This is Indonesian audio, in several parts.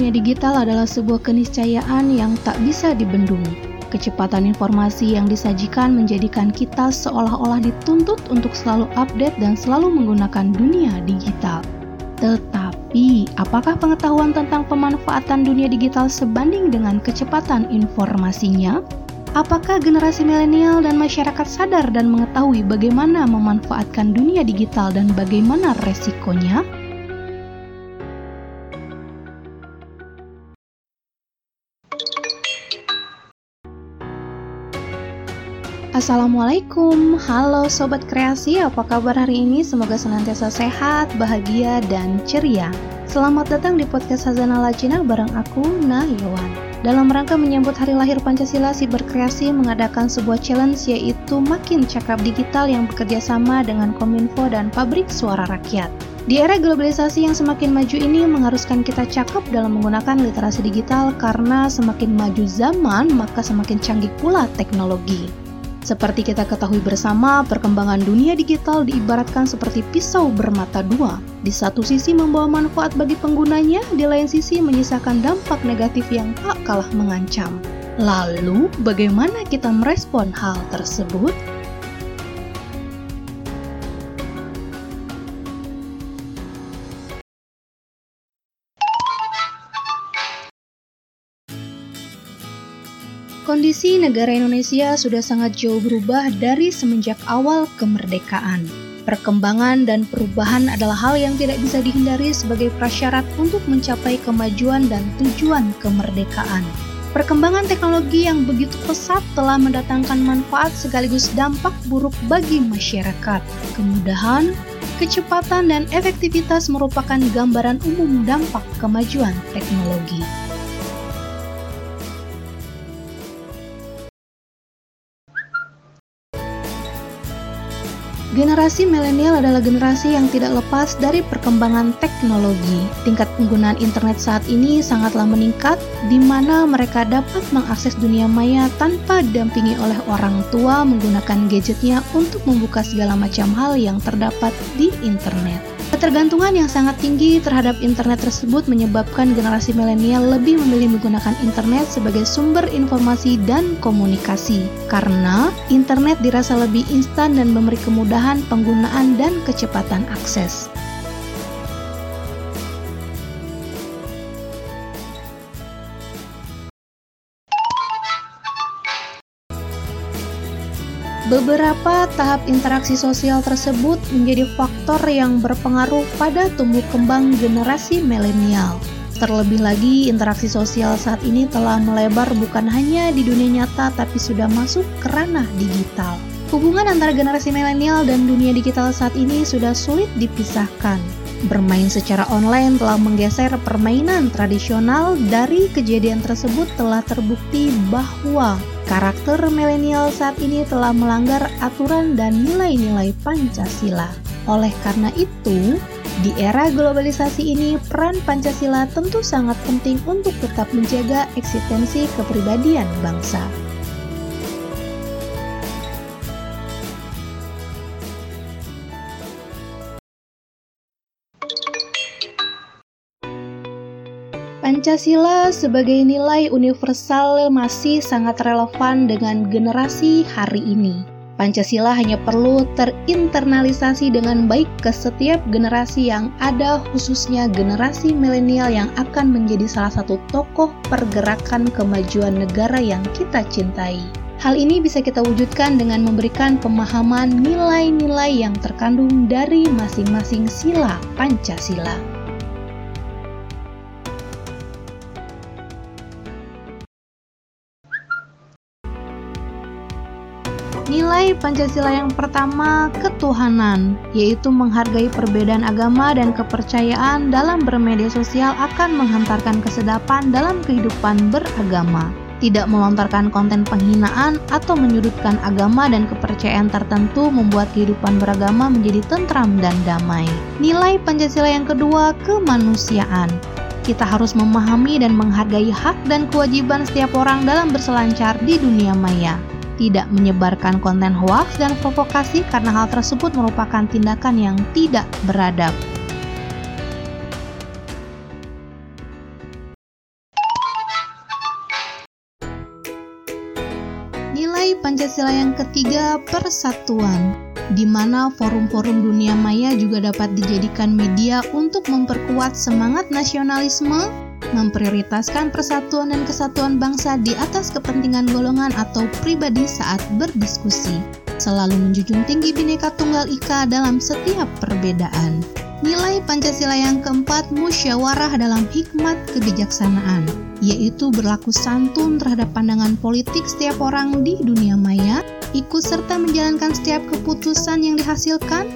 dunia digital adalah sebuah keniscayaan yang tak bisa dibendung. Kecepatan informasi yang disajikan menjadikan kita seolah-olah dituntut untuk selalu update dan selalu menggunakan dunia digital. Tetapi, apakah pengetahuan tentang pemanfaatan dunia digital sebanding dengan kecepatan informasinya? Apakah generasi milenial dan masyarakat sadar dan mengetahui bagaimana memanfaatkan dunia digital dan bagaimana resikonya? Assalamualaikum, halo Sobat Kreasi, apa kabar hari ini? Semoga senantiasa sehat, bahagia, dan ceria. Selamat datang di podcast Hazana Lacina bareng aku, Nayawan. Dalam rangka menyambut hari lahir Pancasila, si berkreasi mengadakan sebuah challenge yaitu Makin Cakap Digital yang bekerja sama dengan Kominfo dan Pabrik Suara Rakyat. Di era globalisasi yang semakin maju ini mengharuskan kita cakap dalam menggunakan literasi digital karena semakin maju zaman maka semakin canggih pula teknologi. Seperti kita ketahui bersama, perkembangan dunia digital diibaratkan seperti pisau bermata dua. Di satu sisi membawa manfaat bagi penggunanya, di lain sisi menyisakan dampak negatif yang tak kalah mengancam. Lalu, bagaimana kita merespon hal tersebut? Kondisi negara Indonesia sudah sangat jauh berubah dari semenjak awal kemerdekaan. Perkembangan dan perubahan adalah hal yang tidak bisa dihindari sebagai prasyarat untuk mencapai kemajuan dan tujuan kemerdekaan. Perkembangan teknologi yang begitu pesat telah mendatangkan manfaat sekaligus dampak buruk bagi masyarakat. Kemudahan, kecepatan, dan efektivitas merupakan gambaran umum dampak kemajuan teknologi. Generasi milenial adalah generasi yang tidak lepas dari perkembangan teknologi. Tingkat penggunaan internet saat ini sangatlah meningkat, di mana mereka dapat mengakses dunia maya tanpa didampingi oleh orang tua menggunakan gadgetnya untuk membuka segala macam hal yang terdapat di internet. Ketergantungan yang sangat tinggi terhadap internet tersebut menyebabkan generasi milenial lebih memilih menggunakan internet sebagai sumber informasi dan komunikasi. Karena internet dirasa lebih instan dan memberi kemudahan penggunaan dan kecepatan akses. Beberapa tahap interaksi sosial tersebut menjadi faktor yang berpengaruh pada tumbuh kembang generasi milenial. Terlebih lagi, interaksi sosial saat ini telah melebar bukan hanya di dunia nyata tapi sudah masuk ke ranah digital. Hubungan antara generasi milenial dan dunia digital saat ini sudah sulit dipisahkan. Bermain secara online telah menggeser permainan tradisional. Dari kejadian tersebut telah terbukti bahwa Karakter milenial saat ini telah melanggar aturan dan nilai-nilai Pancasila. Oleh karena itu, di era globalisasi ini, peran Pancasila tentu sangat penting untuk tetap menjaga eksistensi kepribadian bangsa. Pancasila sebagai nilai universal masih sangat relevan dengan generasi hari ini. Pancasila hanya perlu terinternalisasi dengan baik ke setiap generasi yang ada, khususnya generasi milenial yang akan menjadi salah satu tokoh pergerakan kemajuan negara yang kita cintai. Hal ini bisa kita wujudkan dengan memberikan pemahaman nilai-nilai yang terkandung dari masing-masing sila Pancasila. Nilai Pancasila yang pertama, ketuhanan, yaitu menghargai perbedaan agama dan kepercayaan dalam bermedia sosial akan menghantarkan kesedapan dalam kehidupan beragama. Tidak melontarkan konten penghinaan atau menyudutkan agama dan kepercayaan tertentu membuat kehidupan beragama menjadi tentram dan damai. Nilai Pancasila yang kedua, kemanusiaan kita harus memahami dan menghargai hak dan kewajiban setiap orang dalam berselancar di dunia maya tidak menyebarkan konten hoax dan provokasi karena hal tersebut merupakan tindakan yang tidak beradab. Nilai Pancasila yang ketiga persatuan di mana forum-forum dunia maya juga dapat dijadikan media untuk memperkuat semangat nasionalisme, memprioritaskan persatuan dan kesatuan bangsa di atas kepentingan golongan atau pribadi saat berdiskusi, selalu menjunjung tinggi Bhinneka Tunggal Ika dalam setiap perbedaan. Nilai Pancasila yang keempat musyawarah dalam hikmat kebijaksanaan, yaitu berlaku santun terhadap pandangan politik setiap orang di dunia maya, ikut serta menjalankan setiap keputusan yang dihasilkan,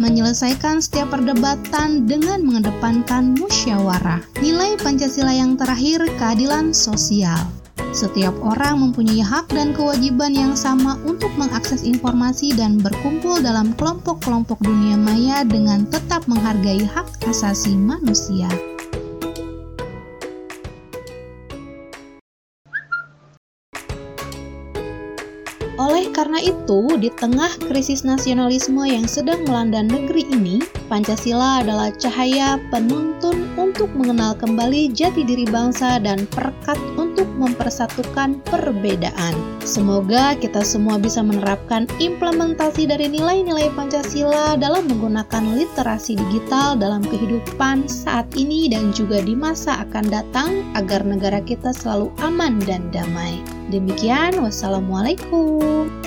menyelesaikan setiap perdebatan dengan mengedepankan musyawarah. Nilai Pancasila yang terakhir keadilan sosial setiap orang mempunyai hak dan kewajiban yang sama untuk mengakses informasi dan berkumpul dalam kelompok-kelompok dunia maya dengan tetap menghargai hak asasi manusia. Oleh karena itu, di tengah krisis nasionalisme yang sedang melanda negeri ini, Pancasila adalah cahaya penuntun untuk mengenal kembali jati diri bangsa dan perkat untuk mempersatukan perbedaan. Semoga kita semua bisa menerapkan implementasi dari nilai-nilai Pancasila dalam menggunakan literasi digital dalam kehidupan saat ini dan juga di masa akan datang agar negara kita selalu aman dan damai. Demikian, wassalamualaikum.